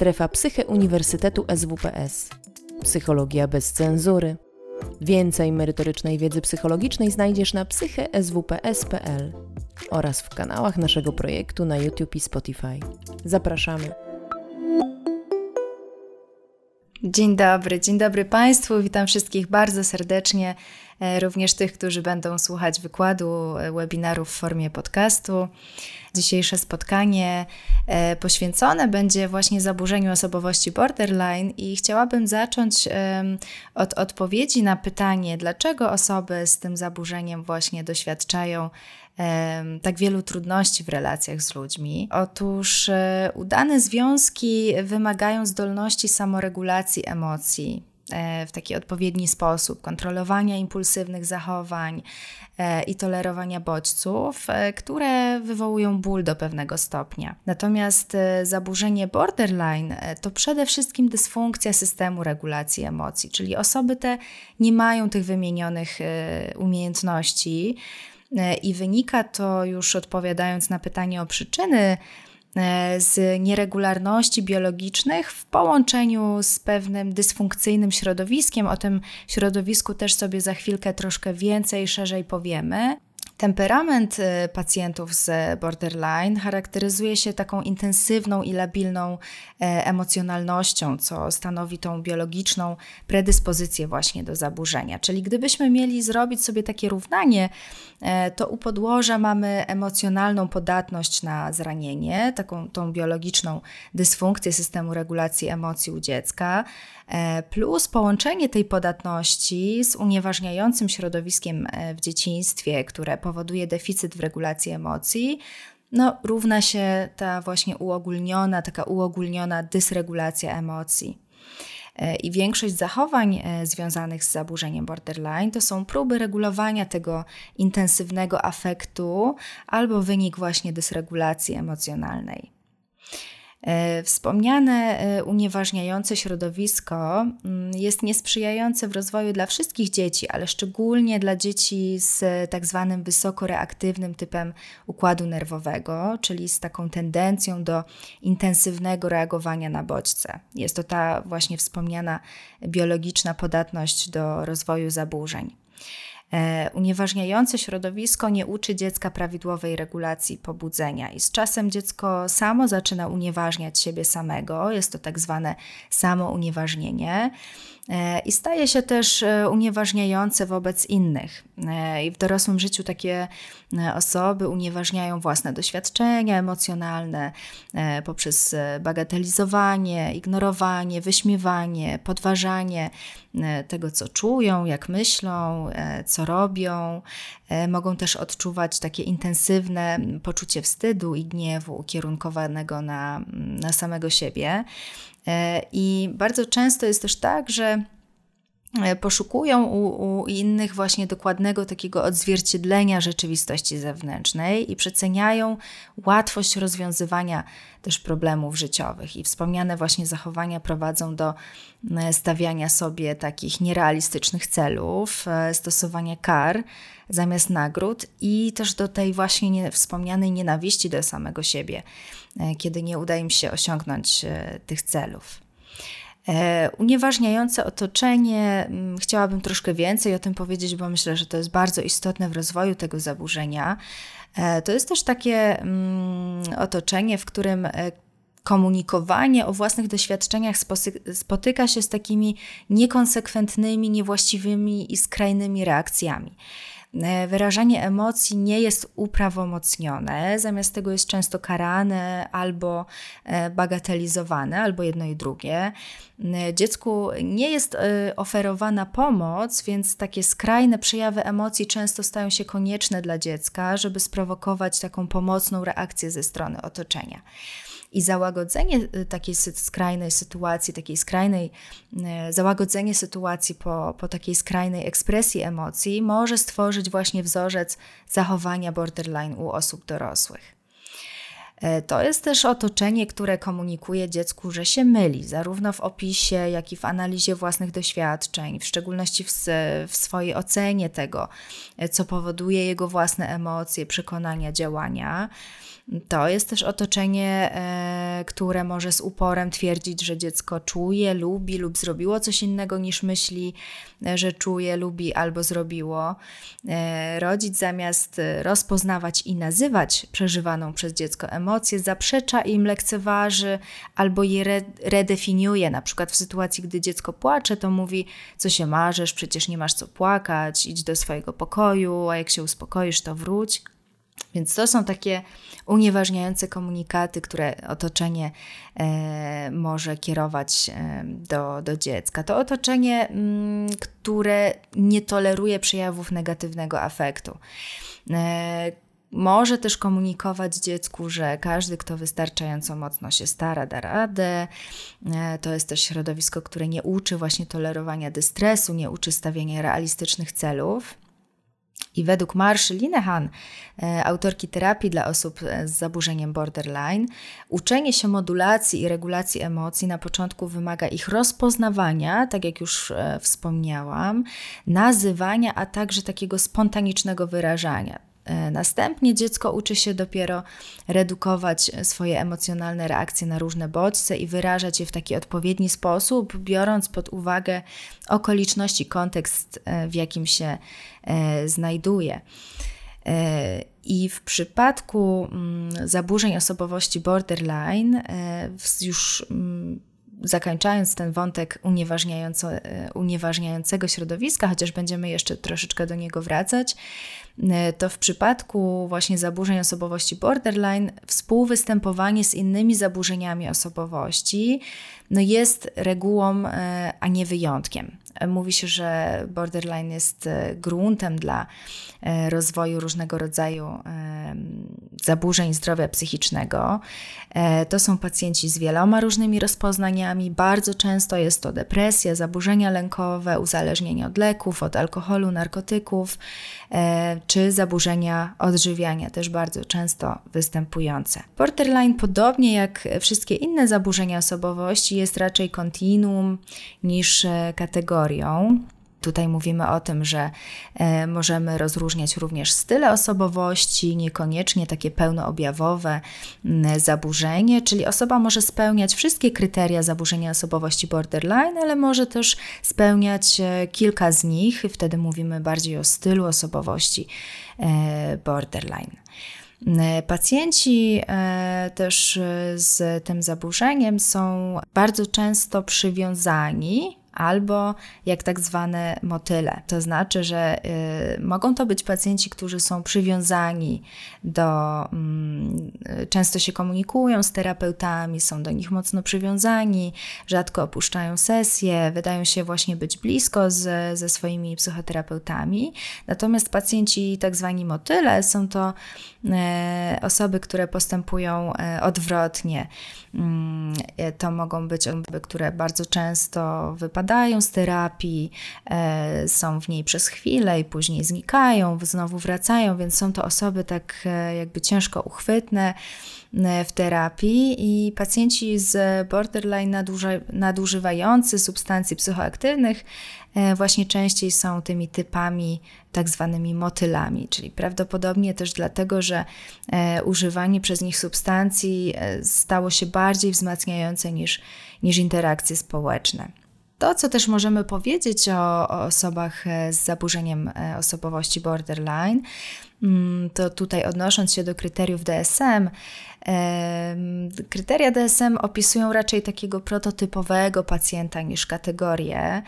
Strefa Psyche Uniwersytetu SWPS. Psychologia bez cenzury. Więcej merytorycznej wiedzy psychologicznej znajdziesz na psycheswps.pl oraz w kanałach naszego projektu na YouTube i Spotify. Zapraszamy. Dzień dobry, dzień dobry Państwu. Witam wszystkich bardzo serdecznie, również tych, którzy będą słuchać wykładu, e, webinaru w formie podcastu. Dzisiejsze spotkanie e, poświęcone będzie właśnie zaburzeniu osobowości borderline i chciałabym zacząć od odpowiedzi na pytanie, dlaczego osoby z tym zaburzeniem właśnie doświadczają tak wielu trudności w relacjach z ludźmi. Otóż e, udane związki wymagają zdolności samoregulacji emocji, e, w taki odpowiedni sposób, kontrolowania impulsywnych zachowań e, i tolerowania bodźców, które wywołują ból do pewnego stopnia. Natomiast zaburzenie borderline to przede wszystkim dysfunkcja systemu regulacji emocji, czyli osoby te nie mają tych wymienionych umiejętności. E, I wynika to już odpowiadając na pytanie o przyczyny e, z nieregularności biologicznych w połączeniu z pewnym dysfunkcyjnym środowiskiem. O tym środowisku też sobie za chwilkę troszkę więcej, szerzej powiemy. Temperament y, pacjentów z borderline charakteryzuje się taką intensywną i labilną e, emocjonalnością, co stanowi tą biologiczną predyspozycję właśnie do zaburzenia. Czyli gdybyśmy mieli zrobić sobie takie równanie, e, to u podłoża mamy emocjonalną podatność na zranienie, taką tą biologiczną dysfunkcję systemu regulacji emocji u dziecka. E, plus połączenie tej podatności z unieważniającym środowiskiem e, w dzieciństwie, które powoduje deficyt w regulacji emocji, no, równa się ta właśnie uogólniona, taka uogólniona dysregulacja emocji. E, I większość zachowań związanych z zaburzeniem borderline to są próby regulowania tego intensywnego afektu albo wynik właśnie dysregulacji emocjonalnej. E, wspomniane e, unieważniające środowisko mm, jest niesprzyjające w rozwoju dla wszystkich dzieci, ale szczególnie dla dzieci z tak zwanym wysoko reaktywnym typem układu nerwowego, czyli z taką tendencją do intensywnego reagowania na bodźce. Jest to ta właśnie wspomniana biologiczna podatność do rozwoju zaburzeń. E, unieważniające środowisko nie uczy dziecka prawidłowej regulacji pobudzenia i z czasem dziecko samo zaczyna unieważniać siebie samego. Jest to tak zwane samounieważnienie. E, i staje się też e, unieważniające wobec innych. I w dorosłym życiu takie osoby unieważniają własne doświadczenia emocjonalne poprzez bagatelizowanie, ignorowanie, wyśmiewanie, podważanie tego, co czują, jak myślą, co robią. Mogą też odczuwać takie intensywne poczucie wstydu i gniewu ukierunkowanego na, na samego siebie. E, I bardzo często jest też tak, że e, poszukują u, u, innych właśnie dokładnego takiego odzwierciedlenia rzeczywistości zewnętrznej i przeceniają łatwość rozwiązywania też problemów życiowych. I wspomniane właśnie zachowania prowadzą do e, stawiania sobie takich nierealistycznych celów, stosowania kar zamiast nagród i też do tej właśnie nie, wspomnianej nienawiści do samego siebie, e, kiedy nie uda im się osiągnąć e, tych celów. E, unieważniające otoczenie, mm, chciałabym troszkę więcej o tym powiedzieć, bo myślę, że to jest bardzo istotne w rozwoju tego zaburzenia. To jest też takie mm, otoczenie, w którym komunikowanie o własnych doświadczeniach spotyka się z takimi niekonsekwentnymi, niewłaściwymi i skrajnymi reakcjami. E, wyrażanie emocji nie jest uprawomocnione, zamiast tego jest często karane albo e, bagatelizowane, albo jedno i drugie. E, dziecku nie jest oferowana pomoc, więc takie skrajne przejawy emocji często stają się konieczne dla dziecka, żeby sprowokować taką pomocną reakcję ze strony otoczenia. I załagodzenie y, takiej skrajnej sytuacji, takiej skrajnej, y, załagodzenie sytuacji po, po takiej skrajnej ekspresji emocji może stworzyć właśnie wzorzec zachowania borderline u osób dorosłych. E, to jest też otoczenie, które komunikuje dziecku, że się myli, zarówno w opisie, jak i w analizie własnych doświadczeń, w szczególności w, w swojej ocenie tego, e, co powoduje jego własne emocje, przekonania, działania. To jest też otoczenie, e, które może z uporem twierdzić, że dziecko czuje, lubi lub zrobiło coś innego niż myśli, że czuje, lubi albo zrobiło. Rodzic zamiast rozpoznawać i nazywać przeżywaną przez dziecko emocje, zaprzecza im, lekceważy albo je redefiniuje. Na przykład w sytuacji, gdy dziecko płacze, to mówi, co się marzesz, przecież nie masz co płakać, idź do swojego pokoju, a jak się uspokoisz, to wróć. Więc to są takie unieważniające komunikaty, które otoczenie e, może kierować e, do, do dziecka. To otoczenie, m, mm, które nie toleruje przejawów negatywnego afektu. E, może też komunikować dziecku, że każdy, kto wystarczająco mocno się stara, da radę. E, to jest też środowisko, które nie uczy właśnie tolerowania dystresu, nie uczy stawiania realistycznych celów. I według Marszy Linehan, e, autorki terapii dla osób e, z zaburzeniem borderline, uczenie się modulacji i regulacji emocji na początku wymaga ich rozpoznawania, tak jak już wspomniałam, nazywania, a także takiego spontanicznego wyrażania. E, następnie dziecko uczy się dopiero redukować swoje emocjonalne reakcje na różne bodźce i wyrażać je w taki odpowiedni sposób, biorąc pod uwagę okoliczności, kontekst, e, w jakim się e, znajduje. I w przypadku mm, zaburzeń osobowości borderline, już mm, zakończając ten wątek unieważniającego środowiska, chociaż będziemy jeszcze troszeczkę do niego wracać, to w przypadku właśnie zaburzeń osobowości borderline współwystępowanie z innymi zaburzeniami osobowości no jest regułą, e, a nie wyjątkiem. Mówi się, że borderline jest e, gruntem dla e, rozwoju różnego rodzaju zaburzeń zdrowia psychicznego. To są pacjenci z wieloma różnymi rozpoznaniami. Bardzo często jest to depresja, zaburzenia lękowe, uzależnienie od leków, od alkoholu, narkotyków, czy zaburzenia odżywiania, też bardzo często występujące. Borderline, podobnie jak wszystkie inne zaburzenia osobowości, jest raczej kontinuum niż e, kategorią. Tutaj mówimy o tym, że e, możemy rozróżniać również style osobowości, niekoniecznie takie pełnoobjawowe zaburzenie, czyli osoba może spełniać wszystkie kryteria zaburzenia osobowości borderline, ale może też spełniać e, kilka z nich, wtedy mówimy bardziej o stylu osobowości borderline. E, pacjenci e, też z tym zaburzeniem są bardzo często przywiązani albo jak tak zwane motyle. To znaczy, że y, mogą to być pacjenci, którzy są przywiązani do, y, często się komunikują z terapeutami, są do nich mocno przywiązani, rzadko opuszczają sesje, wydają się właśnie być blisko z, ze swoimi psychoterapeutami. Natomiast pacjenci tak zwani motyle są to osoby, które postępują e, odwrotnie. Mm, to mogą być osoby, które bardzo często wypadają z terapii, e, są w niej przez chwilę i później znikają, znowu wracają, więc są to osoby tak e, jakby ciężko uchwytne e, w terapii i pacjenci z borderline nadużywający substancji psychoaktywnych właśnie częściej są tymi typami tak zwanymi motylami, czyli prawdopodobnie też dlatego, że używanie przez nich substancji stało się bardziej wzmacniające niż, niż interakcje społeczne. To, co też możemy powiedzieć o, o osobach e, z zaburzeniem e, osobowości borderline, mm, to tutaj odnosząc się do kryteriów DSM, Kryteria DSM opisują raczej takiego prototypowego pacjenta niż kategorię,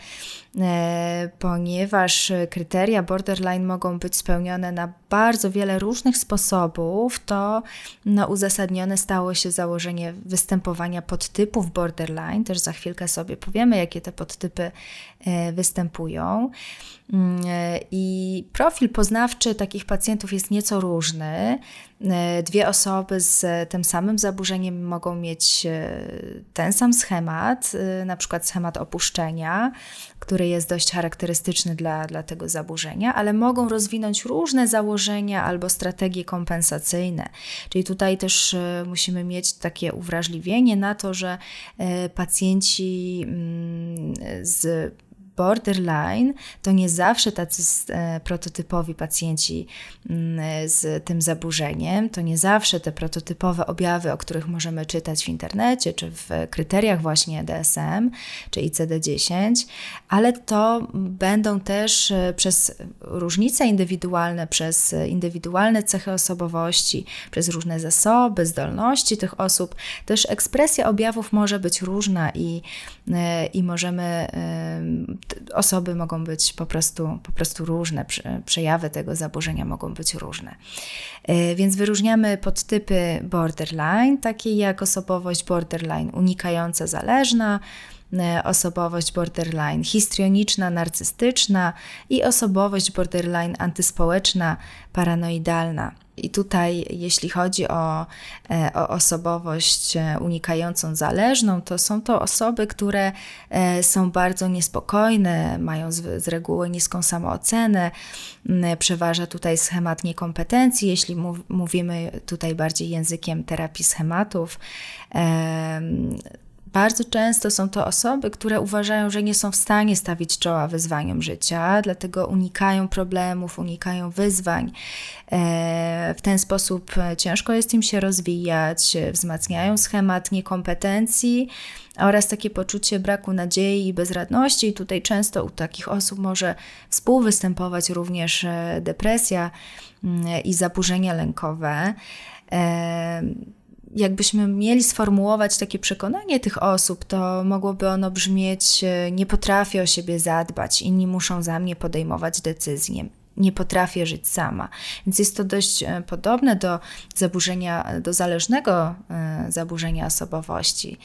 e, ponieważ kryteria borderline mogą być spełnione na bardzo wiele różnych sposobów, to no, uzasadnione stało się założenie występowania podtypów borderline. Też za chwilkę sobie powiemy, jakie te podtypy e, występują. Mm, e, I profil poznawczy takich pacjentów jest nieco różny. E, dwie osoby z tym samym zaburzeniem mogą mieć e, ten sam schemat, na przykład schemat opuszczenia, który jest dość charakterystyczny dla, dla tego zaburzenia, ale mogą rozwinąć różne założenia albo strategie kompensacyjne. Czyli tutaj też musimy mieć takie uwrażliwienie na to, że pacjenci mm, z borderline to nie zawsze tacy e, prototypowi pacjenci mm, z tym zaburzeniem, to nie zawsze te prototypowe objawy, o których możemy czytać w internecie, czy w kryteriach właśnie DSM, czy ICD-10, ale to będą też e, przez różnice indywidualne, przez indywidualne cechy osobowości, przez różne zasoby, zdolności tych osób, też ekspresja objawów może być różna i, e, i możemy osoby mogą być po prostu, po prostu różne, przejawy tego zaburzenia mogą być różne. E, więc wyróżniamy podtypy borderline, takie jak osobowość borderline unikająca, zależna, osobowość borderline histrioniczna, narcystyczna i osobowość borderline antyspołeczna, paranoidalna. I tutaj, jeśli chodzi o, e, o, osobowość e, unikającą zależną, to są to osoby, które e, są bardzo niespokojne, mają z, z reguły niską samoocenę, przeważa tutaj schemat niekompetencji, jeśli mów, mówimy tutaj bardziej językiem terapii schematów. Bardzo często są to osoby, które uważają, że nie są w stanie stawić czoła wyzwaniom życia, dlatego unikają problemów, unikają wyzwań. E, w ten sposób ciężko jest im się rozwijać, wzmacniają schemat niekompetencji oraz takie poczucie braku nadziei i bezradności. I tutaj często u takich osób może współwystępować również e, depresja mm, i zaburzenia lękowe e, jakbyśmy mieli sformułować takie przekonanie tych osób, to mogłoby ono brzmieć: e, Nie potrafię o siebie zadbać, inni muszą za mnie podejmować decyzje. Nie potrafię żyć sama. Więc jest to dość e, podobne do zaburzenia, do zależnego e, zaburzenia osobowości.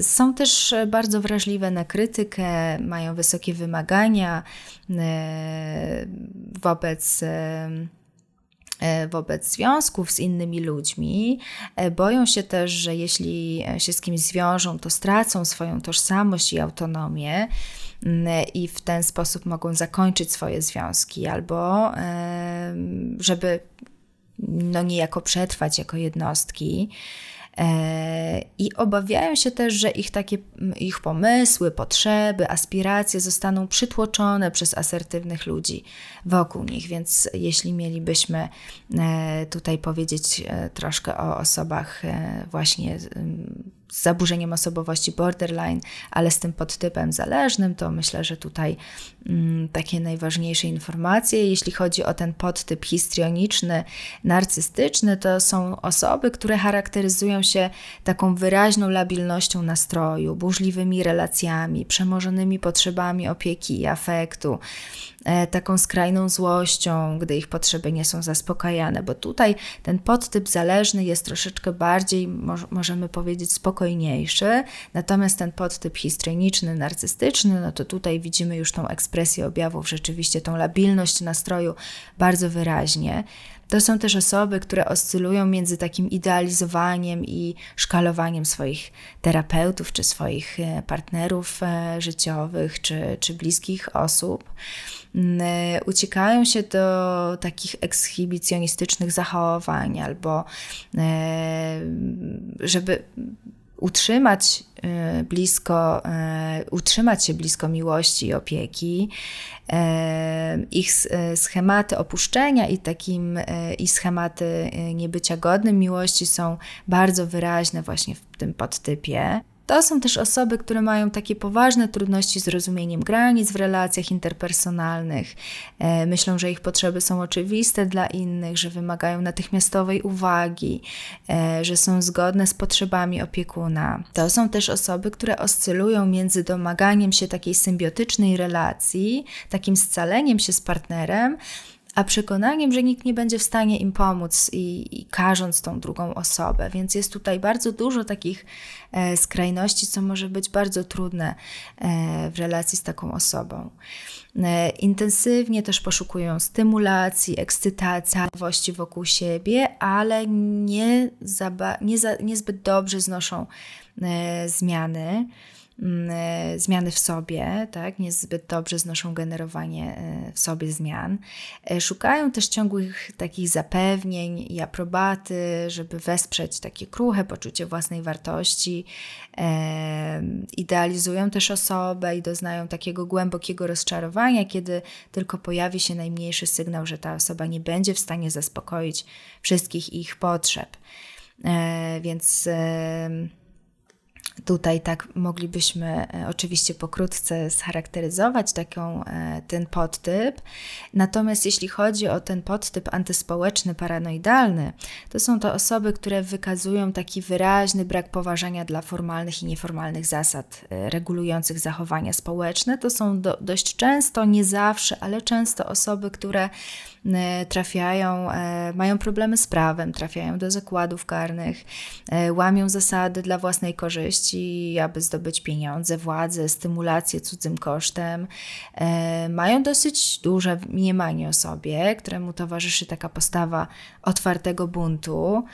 Są też bardzo wrażliwe na krytykę, mają wysokie wymagania wobec wobec związków z innymi ludźmi. E, boją się też, że jeśli się z kimś zwiążą, to stracą swoją tożsamość i autonomię mm, i w ten sposób mogą zakończyć swoje związki albo żeby no niejako przetrwać jako jednostki. E, I obawiają się też, że ich takie ich pomysły, potrzeby, aspiracje zostaną przytłoczone przez asertywnych ludzi wokół nich. Więc jeśli mielibyśmy e, tutaj powiedzieć e, troszkę o osobach właśnie z zaburzeniem osobowości borderline, ale z tym podtypem zależnym, to myślę, że tutaj mm, takie najważniejsze informacje, jeśli chodzi o ten podtyp histrioniczny, narcystyczny, to są osoby, które charakteryzują się taką wyraźną labilnością nastroju, burzliwymi relacjami, przemożonymi potrzebami opieki i afektu, taką skrajną złością, gdy ich potrzeby nie są zaspokajane, bo tutaj ten podtyp zależny jest troszeczkę bardziej, możemy powiedzieć, spokojniejszy, natomiast ten podtyp histrioniczny, narcystyczny, no to tutaj widzimy już tą ekspresję objawów, rzeczywiście tą labilność nastroju bardzo wyraźnie. To są też osoby, które oscylują między takim idealizowaniem i szkalowaniem swoich terapeutów, czy swoich e, partnerów e, życiowych, czy, czy bliskich osób. Mm, e, uciekają się do takich ekshibicjonistycznych zachowań, albo żeby utrzymać e, blisko, e, utrzymać się blisko miłości i opieki. E, ich schematy opuszczenia i takim i schematy niebycia godnym miłości są bardzo wyraźne właśnie w tym podtypie. To są też osoby, które mają takie poważne trudności z rozumieniem granic w relacjach interpersonalnych. E, myślą, że ich potrzeby są oczywiste dla innych, że wymagają natychmiastowej uwagi, e, że są zgodne z potrzebami opiekuna. To są też osoby, które oscylują między domaganiem się takiej symbiotycznej relacji, takim scaleniem się z partnerem, a przekonaniem, że nikt nie będzie w stanie im pomóc i, i karząc tą drugą osobę. Więc jest tutaj bardzo dużo takich e, skrajności, co może być bardzo trudne e, w relacji z taką osobą. E, intensywnie też poszukują stymulacji, ekscytacji, nowości wokół siebie, ale nie, nie za, niezbyt dobrze znoszą e, zmiany. Mm, e, zmiany w sobie, tak? niezbyt dobrze znoszą generowanie e, w sobie zmian. E, szukają też ciągłych takich zapewnień i aprobaty, żeby wesprzeć takie kruche poczucie własnej wartości. Idealizują też osobę i doznają takiego głębokiego rozczarowania, kiedy tylko pojawi się najmniejszy sygnał, że ta osoba nie będzie w stanie zaspokoić wszystkich ich potrzeb. Więc Tutaj tak moglibyśmy e, oczywiście pokrótce scharakteryzować taką, e, ten podtyp. Natomiast jeśli chodzi o ten podtyp antyspołeczny, paranoidalny, to są to osoby, które wykazują taki wyraźny brak poważania dla formalnych i nieformalnych zasad e, regulujących zachowania społeczne. To są do, dość często, nie zawsze, ale często osoby, które trafiają, mają problemy z prawem, trafiają do zakładów karnych, łamią zasady dla własnej korzyści aby zdobyć pieniądze, władzę, stymulację cudzym kosztem. E, mają dosyć duże mniemanie o sobie, któremu towarzyszy taka postawa otwartego buntu.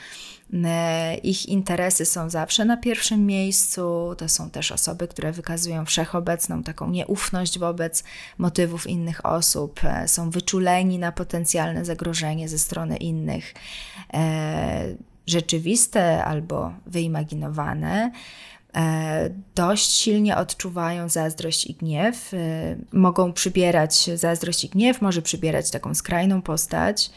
E, ich interesy są zawsze na pierwszym miejscu. To są też osoby, które wykazują wszechobecną taką nieufność wobec motywów innych osób, e, są wyczuleni na potencjalne zagrożenie ze strony innych, rzeczywiste albo wyimaginowane. E, dość silnie odczuwają zazdrość i gniew. E, mogą przybierać zazdrość i gniew, może przybierać taką skrajną postać.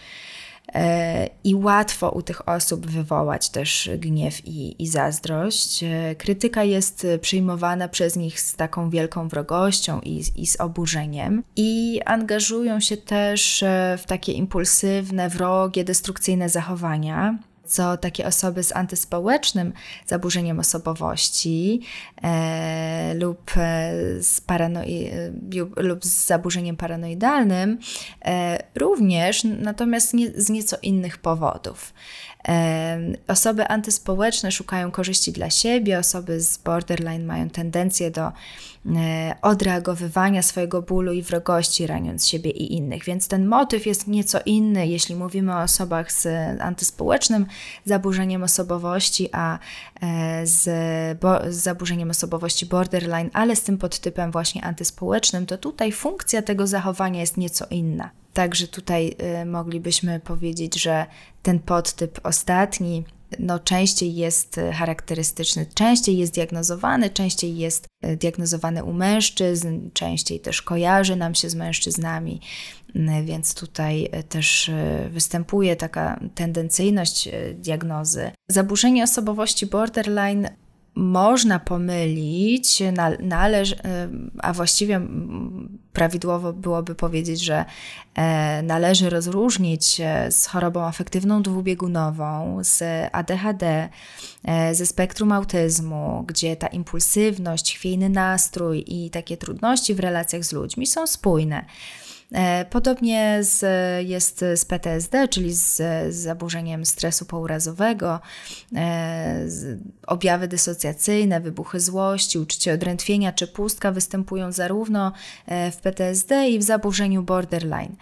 E, I łatwo u tych osób wywołać też gniew i, i zazdrość. Krytyka jest przyjmowana przez nich z taką wielką wrogością i, i z oburzeniem, i angażują się też w takie impulsywne, wrogie, destrukcyjne zachowania co takie osoby z antyspołecznym zaburzeniem osobowości e, lub, e, z paranoi- e, lub z zaburzeniem paranoidalnym e, również, natomiast nie, z nieco innych powodów. Osoby antyspołeczne szukają korzyści dla siebie, osoby z borderline mają tendencję do e, odreagowywania swojego bólu i wrogości, raniąc siebie i innych. Więc ten motyw jest nieco inny, jeśli mówimy o osobach z antyspołecznym zaburzeniem osobowości, a e, z, z zaburzeniem osobowości borderline, ale z tym podtypem właśnie antyspołecznym, to tutaj funkcja tego zachowania jest nieco inna. Także tutaj y, moglibyśmy powiedzieć, że ten podtyp ostatni no, częściej jest charakterystyczny, częściej jest diagnozowany, częściej jest y, diagnozowany u mężczyzn, częściej też kojarzy nam się z mężczyznami, y, więc tutaj też występuje taka tendencyjność diagnozy. Zaburzenie osobowości borderline można pomylić, należy, a właściwie prawidłowo byłoby powiedzieć, że e, należy rozróżnić z chorobą afektywną dwubiegunową, z ADHD, e, ze spektrum autyzmu, gdzie ta impulsywność, chwiejny nastrój i takie trudności w relacjach z ludźmi są spójne. E, podobnie z, jest z PTSD, czyli z, z zaburzeniem stresu pourazowego, e, objawy dysocjacyjne, wybuchy złości, uczucie odrętwienia czy pustka występują zarówno e, w PTSD i w zaburzeniu borderline.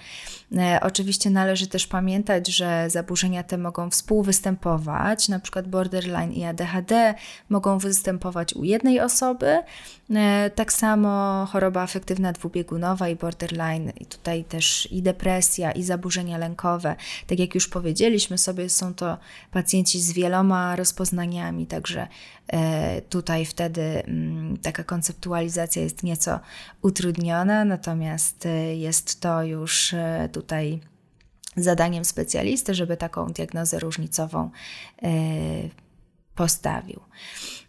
Oczywiście należy też pamiętać, że zaburzenia te mogą współwystępować, na przykład borderline i ADHD mogą występować u jednej osoby, tak samo choroba afektywna dwubiegunowa i borderline tutaj też i depresja, i zaburzenia lękowe. Tak jak już powiedzieliśmy sobie, są to pacjenci z wieloma rozpoznaniami, także e, tutaj wtedy mm, taka konceptualizacja jest nieco utrudniona, natomiast e, jest to już e, tutaj zadaniem specjalisty, żeby taką diagnozę różnicową postawił.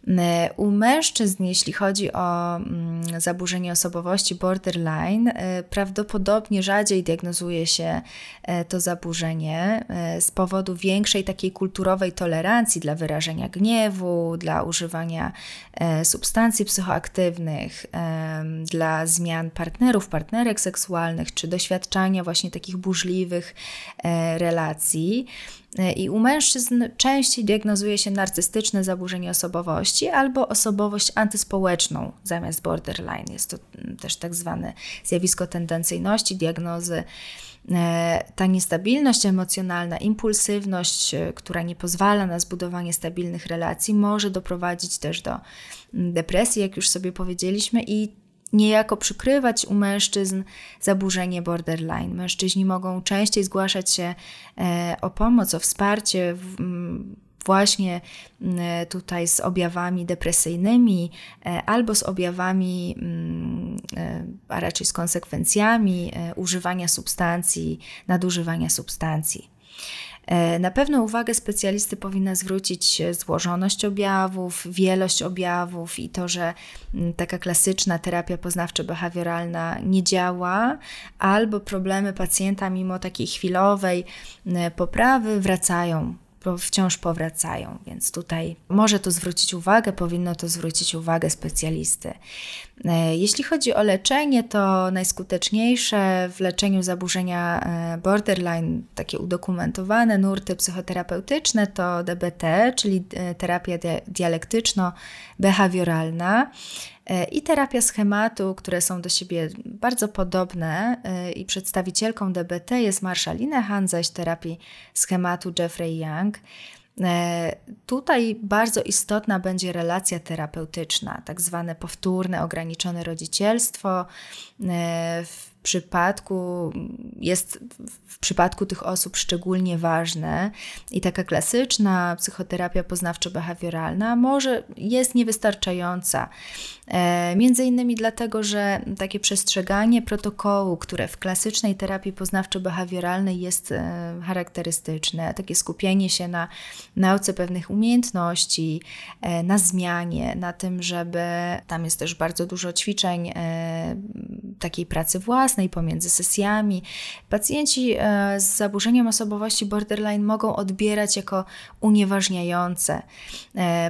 E, u mężczyzn, jeśli chodzi o mm, zaburzenie osobowości borderline, e, prawdopodobnie rzadziej diagnozuje się e, to zaburzenie z powodu większej takiej kulturowej tolerancji dla wyrażenia gniewu, dla używania substancji psychoaktywnych, dla zmian partnerów, partnerek seksualnych, czy doświadczania właśnie takich burzliwych relacji. I u mężczyzn częściej diagnozuje się narcystyczne zaburzenie osobowości albo osobowość antyspołeczną zamiast borderline. Jest to też tak zwane zjawisko tendencyjności diagnozy Ta niestabilność emocjonalna, impulsywność, która nie pozwala na zbudowanie stabilnych relacji, może doprowadzić też do mm, depresji, jak już sobie powiedzieliśmy, i niejako przykrywać u mężczyzn zaburzenie borderline. Mężczyźni mogą częściej zgłaszać się e, o pomoc, o wsparcie właśnie tutaj z objawami depresyjnymi e, albo z objawami, e, a raczej z konsekwencjami używania substancji, nadużywania substancji. E, na pewno uwagę specjalisty powinna zwrócić złożoność objawów, wielość objawów i to, że mm, taka klasyczna terapia poznawczo-behawioralna nie działa, albo problemy pacjenta mimo takiej chwilowej mm, poprawy wracają wciąż powracają, więc tutaj może to zwrócić uwagę, powinno to zwrócić uwagę specjalisty. E, jeśli chodzi o leczenie, to najskuteczniejsze w leczeniu zaburzenia e, borderline, takie udokumentowane nurty psychoterapeutyczne to DBT, czyli e, terapia dialektyczno-behawioralna i terapia schematu, które są do siebie bardzo podobne i przedstawicielką DBT jest Marszalina Han, zaś terapii schematu Jeffrey Young. E, tutaj bardzo istotna będzie relacja terapeutyczna, tak zwane powtórne, ograniczone rodzicielstwo. W przypadku jest w przypadku tych osób szczególnie ważne i taka klasyczna psychoterapia poznawczo-behawioralna może jest niewystarczająca. E, między innymi dlatego, że takie przestrzeganie protokołu, które w klasycznej terapii poznawczo-behawioralnej jest e, charakterystyczne, takie skupienie się na nauce pewnych umiejętności, e, na zmianie, na tym, żeby tam jest też bardzo dużo ćwiczeń takiej pracy własnej pomiędzy sesjami. Pacjenci z zaburzeniem osobowości borderline mogą odbierać jako unieważniające.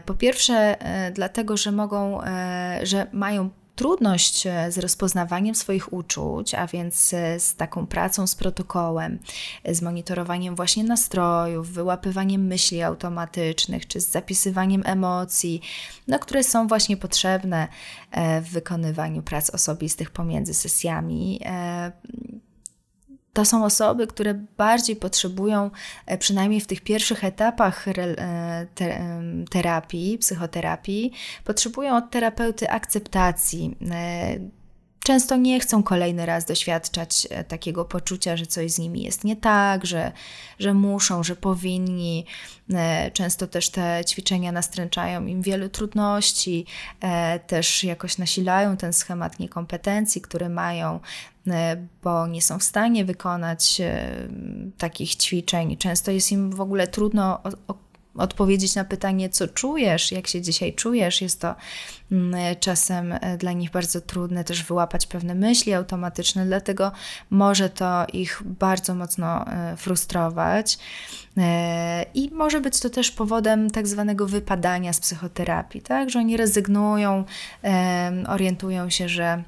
Po pierwsze, dlatego, że mogą że mają trudność e, z rozpoznawaniem swoich uczuć, a więc e, z taką pracą z protokołem, z monitorowaniem właśnie nastrojów, wyłapywaniem myśli automatycznych, czy z zapisywaniem emocji, no, które są właśnie potrzebne e, w wykonywaniu prac osobistych pomiędzy sesjami to są osoby, które bardziej potrzebują, e, przynajmniej w tych pierwszych etapach e, terapii, psychoterapii, potrzebują od terapeuty akceptacji. E, często nie chcą kolejny raz doświadczać takiego poczucia, że coś z nimi jest nie tak, że, że muszą, że powinni. Często też te ćwiczenia nastręczają im wielu trudności, też jakoś nasilają ten schemat niekompetencji, które mają. E, bo nie są w stanie wykonać e, takich ćwiczeń. Często jest im w ogóle trudno odpowiedzieć na pytanie, co czujesz, jak się dzisiaj czujesz. Jest to mm, czasem e, dla nich bardzo trudne też wyłapać pewne myśli automatyczne, dlatego może to ich bardzo mocno frustrować. I może być to też powodem tak zwanego wypadania z psychoterapii, tak? że oni rezygnują, orientują się, że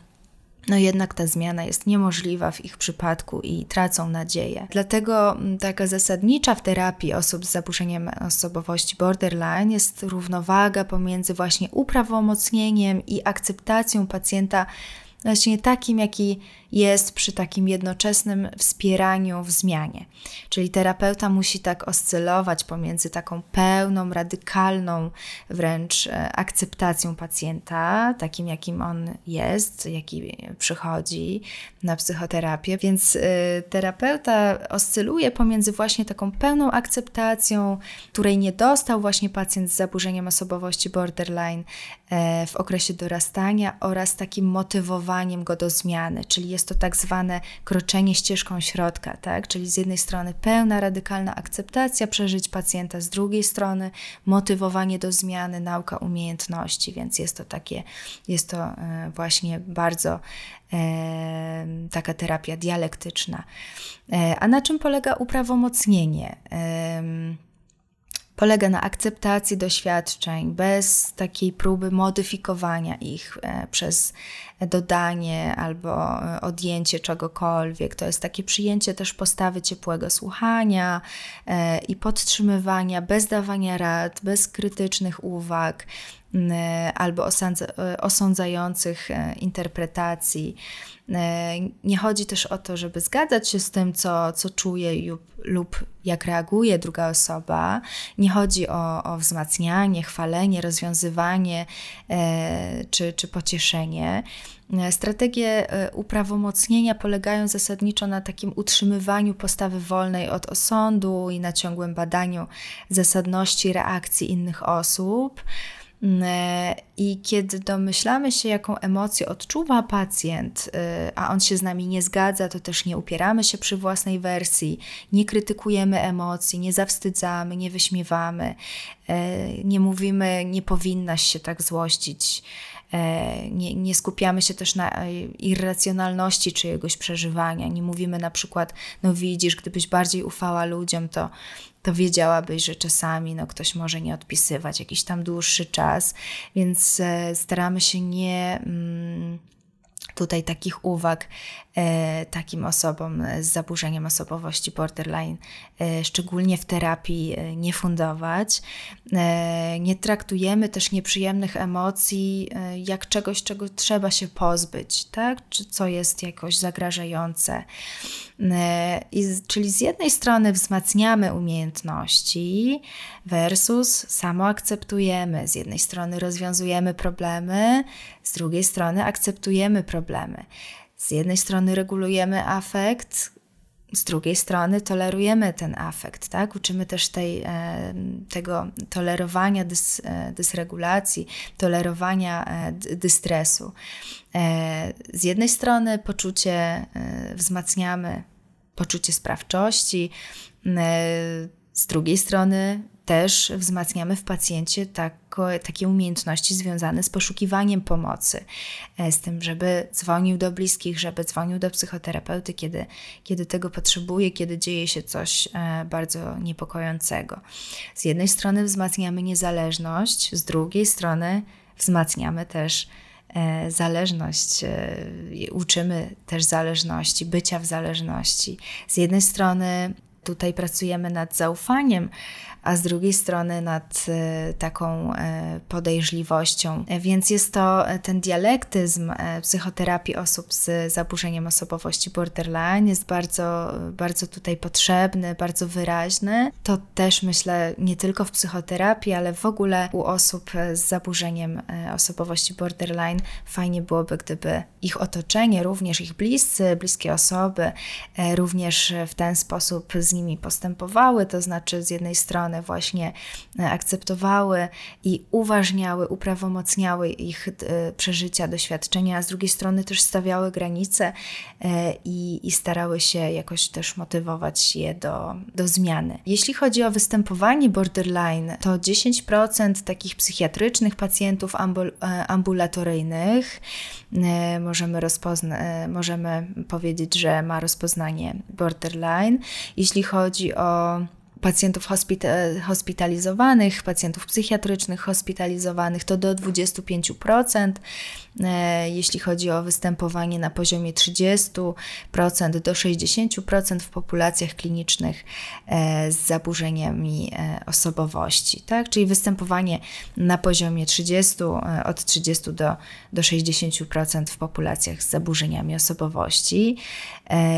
no jednak ta zmiana jest niemożliwa w ich przypadku i tracą nadzieję. Dlatego mm, taka zasadnicza w terapii osób z zaburzeniem osobowości borderline jest równowaga pomiędzy właśnie uprawomocnieniem i akceptacją pacjenta właśnie takim, jaki jest przy takim jednoczesnym wspieraniu w zmianie. Czyli terapeuta musi tak oscylować pomiędzy taką pełną, radykalną wręcz e, akceptacją pacjenta, takim jakim on jest, jaki przychodzi na psychoterapię. Więc y, terapeuta oscyluje pomiędzy właśnie taką pełną akceptacją, której nie dostał właśnie pacjent z zaburzeniem osobowości borderline e, w okresie dorastania oraz takim motywowaniem go do zmiany, czyli jest to tak zwane kroczenie ścieżką środka, tak? czyli z jednej strony pełna radykalna akceptacja przeżyć pacjenta, z drugiej strony motywowanie do zmiany, nauka umiejętności, więc jest to takie, jest to e, właśnie bardzo e, taka terapia dialektyczna. E, a na czym polega uprawomocnienie? Polega na akceptacji doświadczeń bez takiej próby modyfikowania ich e, przez dodanie albo e, odjęcie czegokolwiek. To jest takie przyjęcie też postawy ciepłego słuchania e, i podtrzymywania bez dawania rad, bez krytycznych uwag, albo osądzających interpretacji. Nie chodzi też o to, żeby zgadzać się z tym, co, co czuje lub, lub jak reaguje druga osoba. Nie chodzi o, o wzmacnianie, chwalenie, rozwiązywanie czy, czy pocieszenie. Strategie uprawomocnienia polegają zasadniczo na takim utrzymywaniu postawy wolnej od osądu i na ciągłym badaniu zasadności reakcji innych osób. Mm, e, I kiedy domyślamy się, jaką emocję odczuwa pacjent, e, a on się z nami nie zgadza, to też nie upieramy się przy własnej wersji, nie krytykujemy emocji, nie zawstydzamy, nie wyśmiewamy, nie mówimy, nie powinnaś się tak złościć. E, nie, nie skupiamy się też na e, irracjonalności czyjegoś przeżywania. Nie mówimy na przykład, no widzisz, gdybyś bardziej ufała ludziom, to, to wiedziałabyś, że czasami no, ktoś może nie odpisywać jakiś tam dłuższy czas, więc e, staramy się nie. Mm, tutaj takich uwag takim osobom z zaburzeniem osobowości borderline, e, szczególnie w terapii, e, nie fundować. E, nie traktujemy też nieprzyjemnych emocji e, jak czegoś, czego trzeba się pozbyć, tak? czy co jest jakoś zagrażające. E, I, czyli z jednej strony wzmacniamy umiejętności versus samo akceptujemy. Z jednej strony rozwiązujemy problemy, z drugiej strony akceptujemy problemy. Z jednej strony regulujemy afekt, z drugiej strony tolerujemy ten afekt, tak? Uczymy też tej, e, tego tolerowania dys, e, dysregulacji, tolerowania dystresu. Z jednej strony poczucie wzmacniamy poczucie sprawczości, z drugiej strony też wzmacniamy w pacjencie takie umiejętności związane z poszukiwaniem pomocy, e, z tym, żeby dzwonił do bliskich, żeby dzwonił do psychoterapeuty, kiedy, kiedy tego potrzebuje, kiedy dzieje się coś e, bardzo niepokojącego. Z jednej strony wzmacniamy niezależność, z drugiej strony wzmacniamy też e, zależność, uczymy też zależności, bycia w zależności. Z jednej strony tutaj pracujemy nad zaufaniem, a z drugiej strony nad e, taką e, podejrzliwością. Więc jest to e, ten dialektyzm psychoterapii osób z zaburzeniem osobowości borderline jest bardzo, bardzo tutaj potrzebny, bardzo wyraźny. To też myślę nie tylko w psychoterapii, ale w ogóle u osób z zaburzeniem osobowości borderline fajnie byłoby, gdyby ich otoczenie, również ich bliscy, bliskie osoby, również w ten sposób z nimi postępowały, to znaczy z jednej strony właśnie e, akceptowały i uważniały, uprawomocniały ich e, przeżycia, doświadczenia, a z drugiej strony też stawiały granice e, i, i starały się jakoś też motywować je do, do zmiany. Jeśli chodzi o występowanie borderline, to 10% takich psychiatrycznych pacjentów ambul ambulatoryjnych możemy, możemy powiedzieć, że ma rozpoznanie borderline. Jeśli chodzi o pacjentów hospita- hospitalizowanych, pacjentów psychiatrycznych hospitalizowanych to do 25%. E, jeśli chodzi o występowanie na poziomie 30% do 60% w populacjach klinicznych e, z zaburzeniami e, osobowości. Tak? Czyli występowanie na poziomie 30, od 30 do, do 60% w populacjach z zaburzeniami osobowości.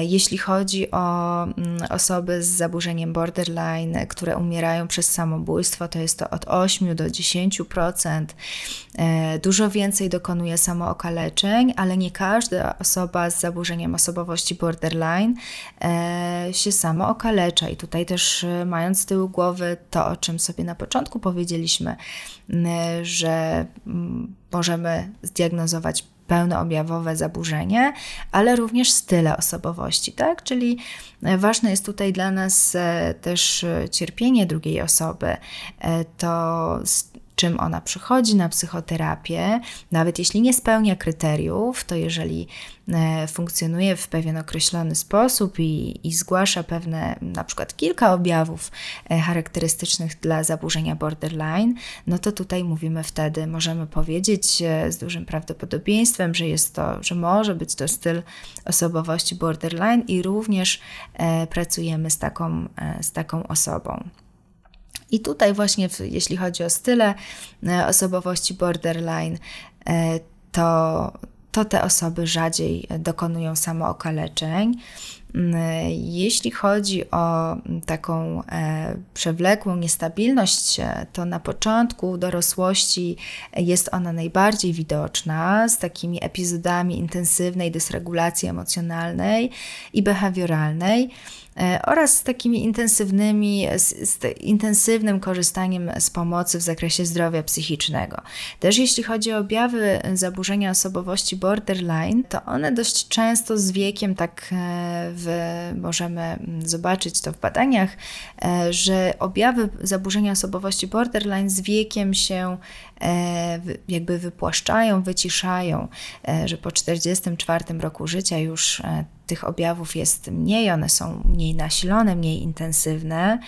Jeśli chodzi o mm, osoby z zaburzeniem borderline, które umierają przez samobójstwo, to jest to od 8 do 10%. Dużo więcej dokonuje samobójstwa samookaleczeń, ale nie każda osoba z zaburzeniem osobowości borderline e, się samo okalecza. I tutaj też e, mając z tyłu głowy to, o czym sobie na początku powiedzieliśmy, że możemy zdiagnozować pełnoobjawowe zaburzenie, ale również style osobowości, tak? Czyli e, ważne jest tutaj dla nas też cierpienie drugiej osoby, to czym ona przychodzi na psychoterapię, nawet jeśli nie spełnia kryteriów, to jeżeli e, funkcjonuje w pewien określony sposób i, i zgłasza pewne, na przykład kilka objawów e, charakterystycznych dla zaburzenia borderline, no to tutaj mówimy wtedy, możemy powiedzieć e, z dużym prawdopodobieństwem, że jest to, że może być to styl osobowości borderline i również pracujemy z taką, z taką osobą. I tutaj właśnie, jeśli chodzi o style osobowości borderline, to, to te osoby rzadziej dokonują samookaleczeń. Jeśli chodzi o taką e, przewlekłą niestabilność, e, to na początku dorosłości jest ona najbardziej widoczna z takimi epizodami intensywnej dysregulacji emocjonalnej i behawioralnej. E, oraz z takimi intensywnymi, z, z intensywnym korzystaniem z pomocy w zakresie zdrowia psychicznego. Też jeśli chodzi o objawy zaburzenia osobowości borderline, to one dość często z wiekiem tak e, w, możemy zobaczyć to w badaniach, e, że objawy zaburzenia osobowości borderline z wiekiem się jakby wypłaszczają, wyciszają, że po 44 roku życia już tych objawów jest mniej, one są mniej nasilone, mniej intensywne.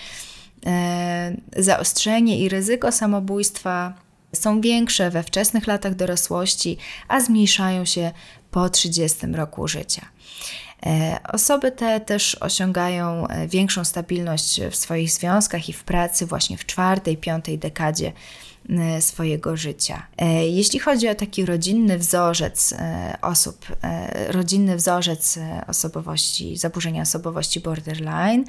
E, zaostrzenie i ryzyko samobójstwa są większe we wczesnych latach dorosłości, a zmniejszają się po 30 roku życia. E, osoby te też osiągają e, większą stabilność w swoich związkach i w pracy właśnie w czwartej, piątej dekadzie E, swojego życia. Jeśli chodzi o taki rodzinny wzorzec osób, rodzinny wzorzec osobowości, zaburzenia osobowości borderline,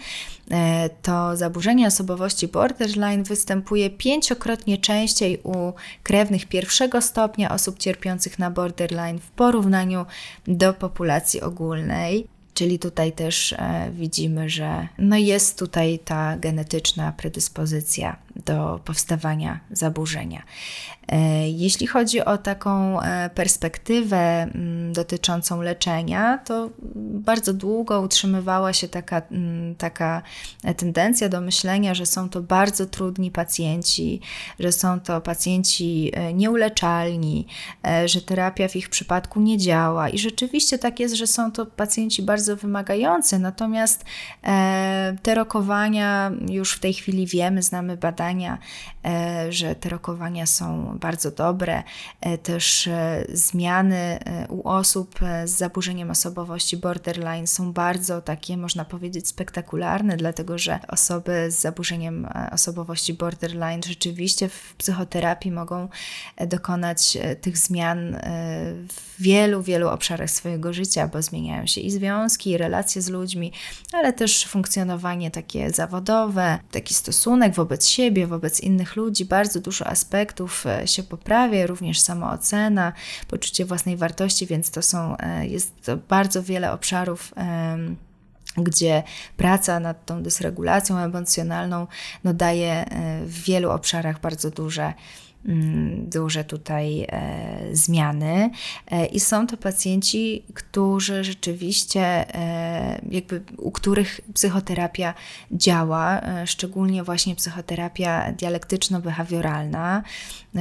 to zaburzenie osobowości borderline występuje pięciokrotnie częściej u krewnych pierwszego stopnia osób cierpiących na borderline w porównaniu do populacji ogólnej. Czyli tutaj też e, widzimy, że no jest tutaj ta genetyczna predyspozycja do powstawania zaburzenia. E, jeśli chodzi o taką e, perspektywę mm, dotyczącą leczenia, to bardzo długo utrzymywała się taka, mm, taka tendencja do myślenia, że są to bardzo trudni pacjenci, że są to pacjenci nieuleczalni, że terapia w ich przypadku nie działa. I rzeczywiście tak jest, że są to pacjenci bardzo wymagający, natomiast te rokowania już w tej chwili wiemy, znamy badania, że te rokowania są bardzo dobre. E, też e, zmiany e, u osób z zaburzeniem osobowości borderline są bardzo takie, można powiedzieć, spektakularne, dlatego że osoby z zaburzeniem osobowości borderline rzeczywiście w psychoterapii mogą dokonać tych zmian w wielu, wielu obszarach swojego życia, bo zmieniają się i związki, i relacje z ludźmi, ale też funkcjonowanie takie zawodowe, taki stosunek wobec siebie, wobec innych ludzi, bardzo dużo aspektów się poprawia, również samoocena, poczucie własnej wartości, więc to są, e, jest to bardzo wiele obszarów gdzie praca nad tą dysregulacją emocjonalną no, daje e, w wielu obszarach bardzo duże duże tutaj e, zmiany. E, i są to pacjenci, którzy rzeczywiście, e, jakby u których psychoterapia działa, szczególnie właśnie psychoterapia dialektyczno-behawioralna,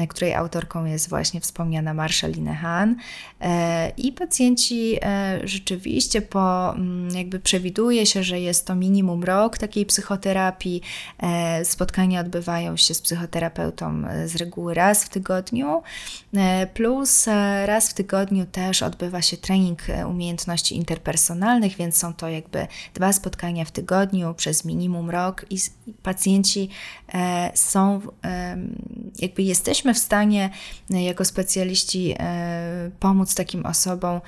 której autorką jest właśnie wspomniana Marsha Linehan i pacjenci rzeczywiście po, mm, jakby przewiduje się, że jest to minimum rok takiej psychoterapii, spotkania odbywają się z psychoterapeutą z reguły raz w tygodniu, e, plus e, raz w tygodniu też odbywa się trening e, umiejętności interpersonalnych, więc są to jakby dwa spotkania w tygodniu przez minimum rok i pacjenci są, jakby jesteśmy w stanie jako specjaliści pomóc takim osobom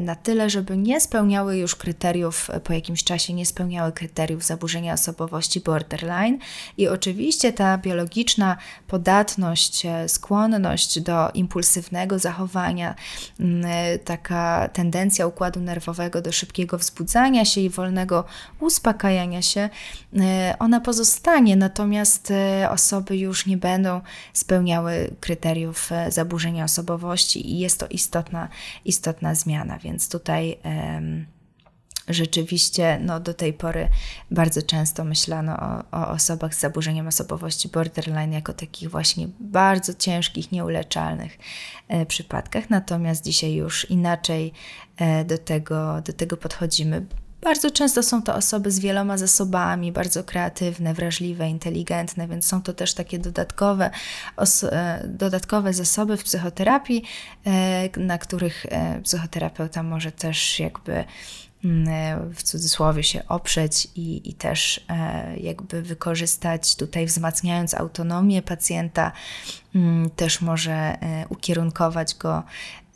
na tyle, żeby nie spełniały już kryteriów po jakimś czasie, nie spełniały kryteriów zaburzenia osobowości borderline. I oczywiście ta biologiczna podatność skłonność do impulsywnego zachowania, mm, taka tendencja układu nerwowego do szybkiego wzbudzania się i wolnego uspokajania się, e, ona pozostanie, natomiast e, osoby już nie będą spełniały kryteriów e, zaburzenia osobowości i jest to istotna, istotna zmiana, więc tutaj rzeczywiście no, do tej pory bardzo często myślano o, o, osobach z zaburzeniem osobowości borderline jako takich właśnie bardzo ciężkich, nieuleczalnych e, przypadkach, natomiast dzisiaj już inaczej e, do, tego, do tego podchodzimy. Bardzo często są to osoby z wieloma zasobami, bardzo kreatywne, wrażliwe, inteligentne, więc są to też takie dodatkowe, e, dodatkowe zasoby w psychoterapii, e, na których e, psychoterapeuta może też jakby w cudzysłowie się oprzeć i, i też e, jakby wykorzystać tutaj, wzmacniając autonomię pacjenta, mm, też może e, ukierunkować go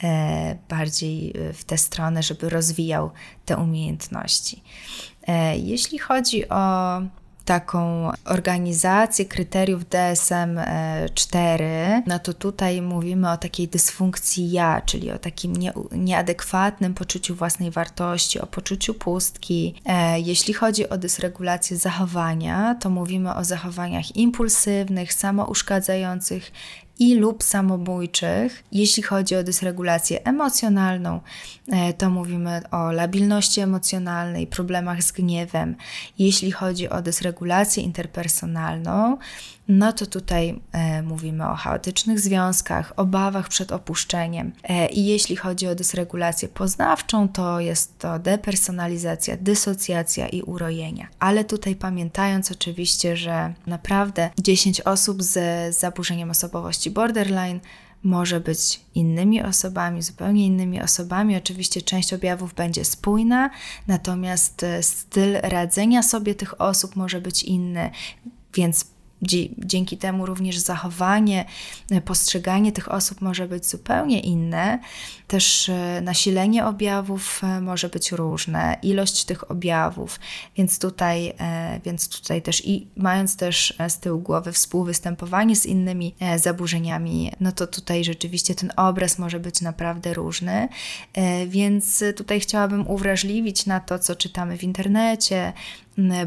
e, bardziej w tę stronę, żeby rozwijał te umiejętności. Jeśli chodzi o taką organizację kryteriów DSM-4, no to tutaj mówimy o takiej dysfunkcji ja, czyli o takim nie, nieadekwatnym poczuciu własnej wartości, o poczuciu pustki. E, jeśli chodzi o dysregulację zachowania, to mówimy o zachowaniach impulsywnych, samouszkadzających i lub samobójczych. Jeśli chodzi o dysregulację emocjonalną, e, to mówimy o labilności emocjonalnej, problemach z gniewem. Jeśli chodzi o dysregulację interpersonalną, no to tutaj e, mówimy o chaotycznych związkach, obawach przed opuszczeniem. E, I jeśli chodzi o dysregulację poznawczą, to jest to depersonalizacja, dysocjacja i urojenia. Ale tutaj pamiętając oczywiście, że naprawdę 10 osób z zaburzeniem osobowości borderline może być innymi osobami, zupełnie innymi osobami. Oczywiście część objawów będzie spójna, natomiast e, styl radzenia sobie tych osób może być inny, więc Dzięki temu również zachowanie, e, postrzeganie tych osób może być zupełnie inne. Też e, nasilenie objawów e, może być różne, ilość tych objawów, więc tutaj, więc tutaj też i mając też z tyłu głowy współwystępowanie z innymi zaburzeniami, no to tutaj rzeczywiście ten obraz może być naprawdę różny. Więc tutaj chciałabym uwrażliwić na to, co czytamy w internecie,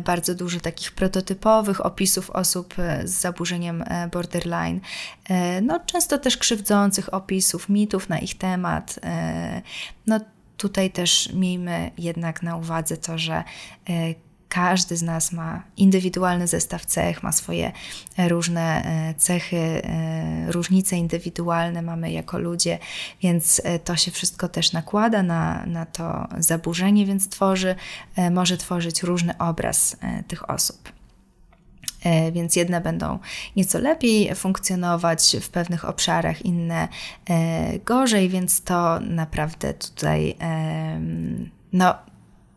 bardzo dużo takich prototypowych opisów osób e, z zaburzeniem e, borderline, e, no często też krzywdzących opisów, mitów na ich temat. No tutaj też miejmy jednak na uwadze to, że każdy z nas ma indywidualny zestaw cech, ma swoje e, różne e, cechy, e, różnice indywidualne mamy jako ludzie, więc to się wszystko też nakłada na, na to zaburzenie, więc tworzy, może tworzyć różny obraz tych osób. Więc jedne będą nieco lepiej funkcjonować w pewnych obszarach, inne gorzej, więc to naprawdę tutaj no,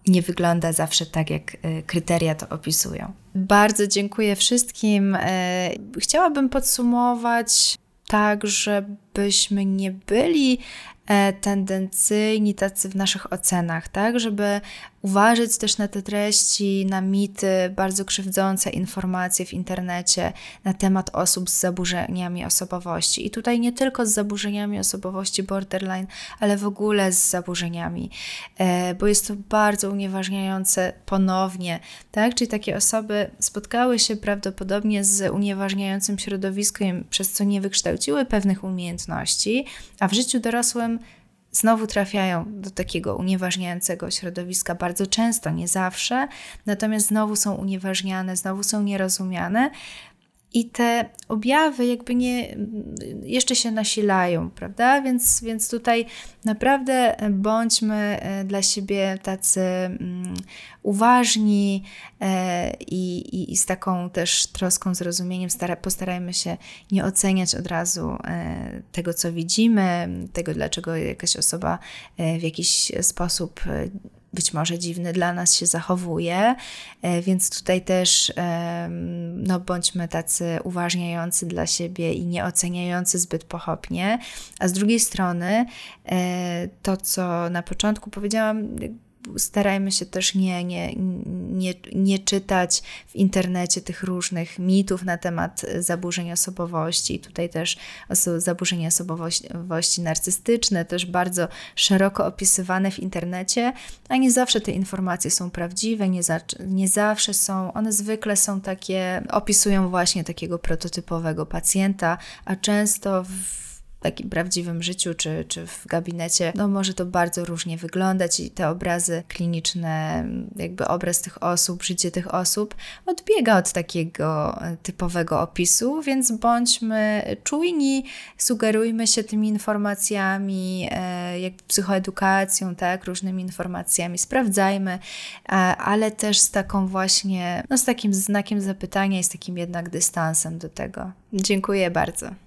nie wygląda zawsze tak, jak e, kryteria to opisują. Bardzo dziękuję wszystkim. E, chciałabym podsumować tak, żebyśmy nie byli e, tendencyjni tacy w naszych ocenach, tak, żeby uważać też na te treści, na mity, bardzo krzywdzące informacje w internecie na temat osób z zaburzeniami osobowości. I tutaj nie tylko z zaburzeniami osobowości borderline, ale w ogóle z zaburzeniami, e, bo jest to bardzo unieważniające ponownie, tak? Czyli takie osoby spotkały się prawdopodobnie z unieważniającym środowiskiem, przez co nie wykształciły pewnych umiejętności, a w życiu dorosłym znowu trafiają do takiego unieważniającego środowiska bardzo często, nie zawsze, natomiast znowu są unieważniane, znowu są nierozumiane. I te objawy jakby nie, jeszcze się nasilają, prawda? Więc, więc tutaj naprawdę bądźmy e, dla siebie tacy um, uważni e, i, i, i, z taką też troską, zrozumieniem stara, postarajmy się nie oceniać od razu e, tego, co widzimy, tego, dlaczego jakaś osoba w jakiś sposób być może dziwny dla nas się zachowuje, e, więc tutaj też no, bądźmy tacy uważniający dla siebie i nie oceniający zbyt pochopnie. A z drugiej strony, e, to co na początku powiedziałam, starajmy się też nie, nie, nie, nie czytać w internecie tych różnych mitów na temat zaburzeń osobowości. Tutaj też zaburzenia osobowości narcystyczne, też bardzo szeroko opisywane w internecie, a nie zawsze te informacje są prawdziwe, nie, za, nie zawsze są, one zwykle są takie, opisują właśnie takiego prototypowego pacjenta, a często w takim prawdziwym życiu czy, czy w gabinecie, no może to bardzo różnie wyglądać i te obrazy kliniczne, jakby obraz tych osób, życie tych osób odbiega od takiego e, typowego opisu, więc bądźmy czujni, sugerujmy się tymi informacjami, e, jak psychoedukacją, tak, różnymi informacjami, sprawdzajmy, ale też z taką właśnie, no z takim znakiem zapytania i z takim jednak dystansem do tego. Dziękuję bardzo.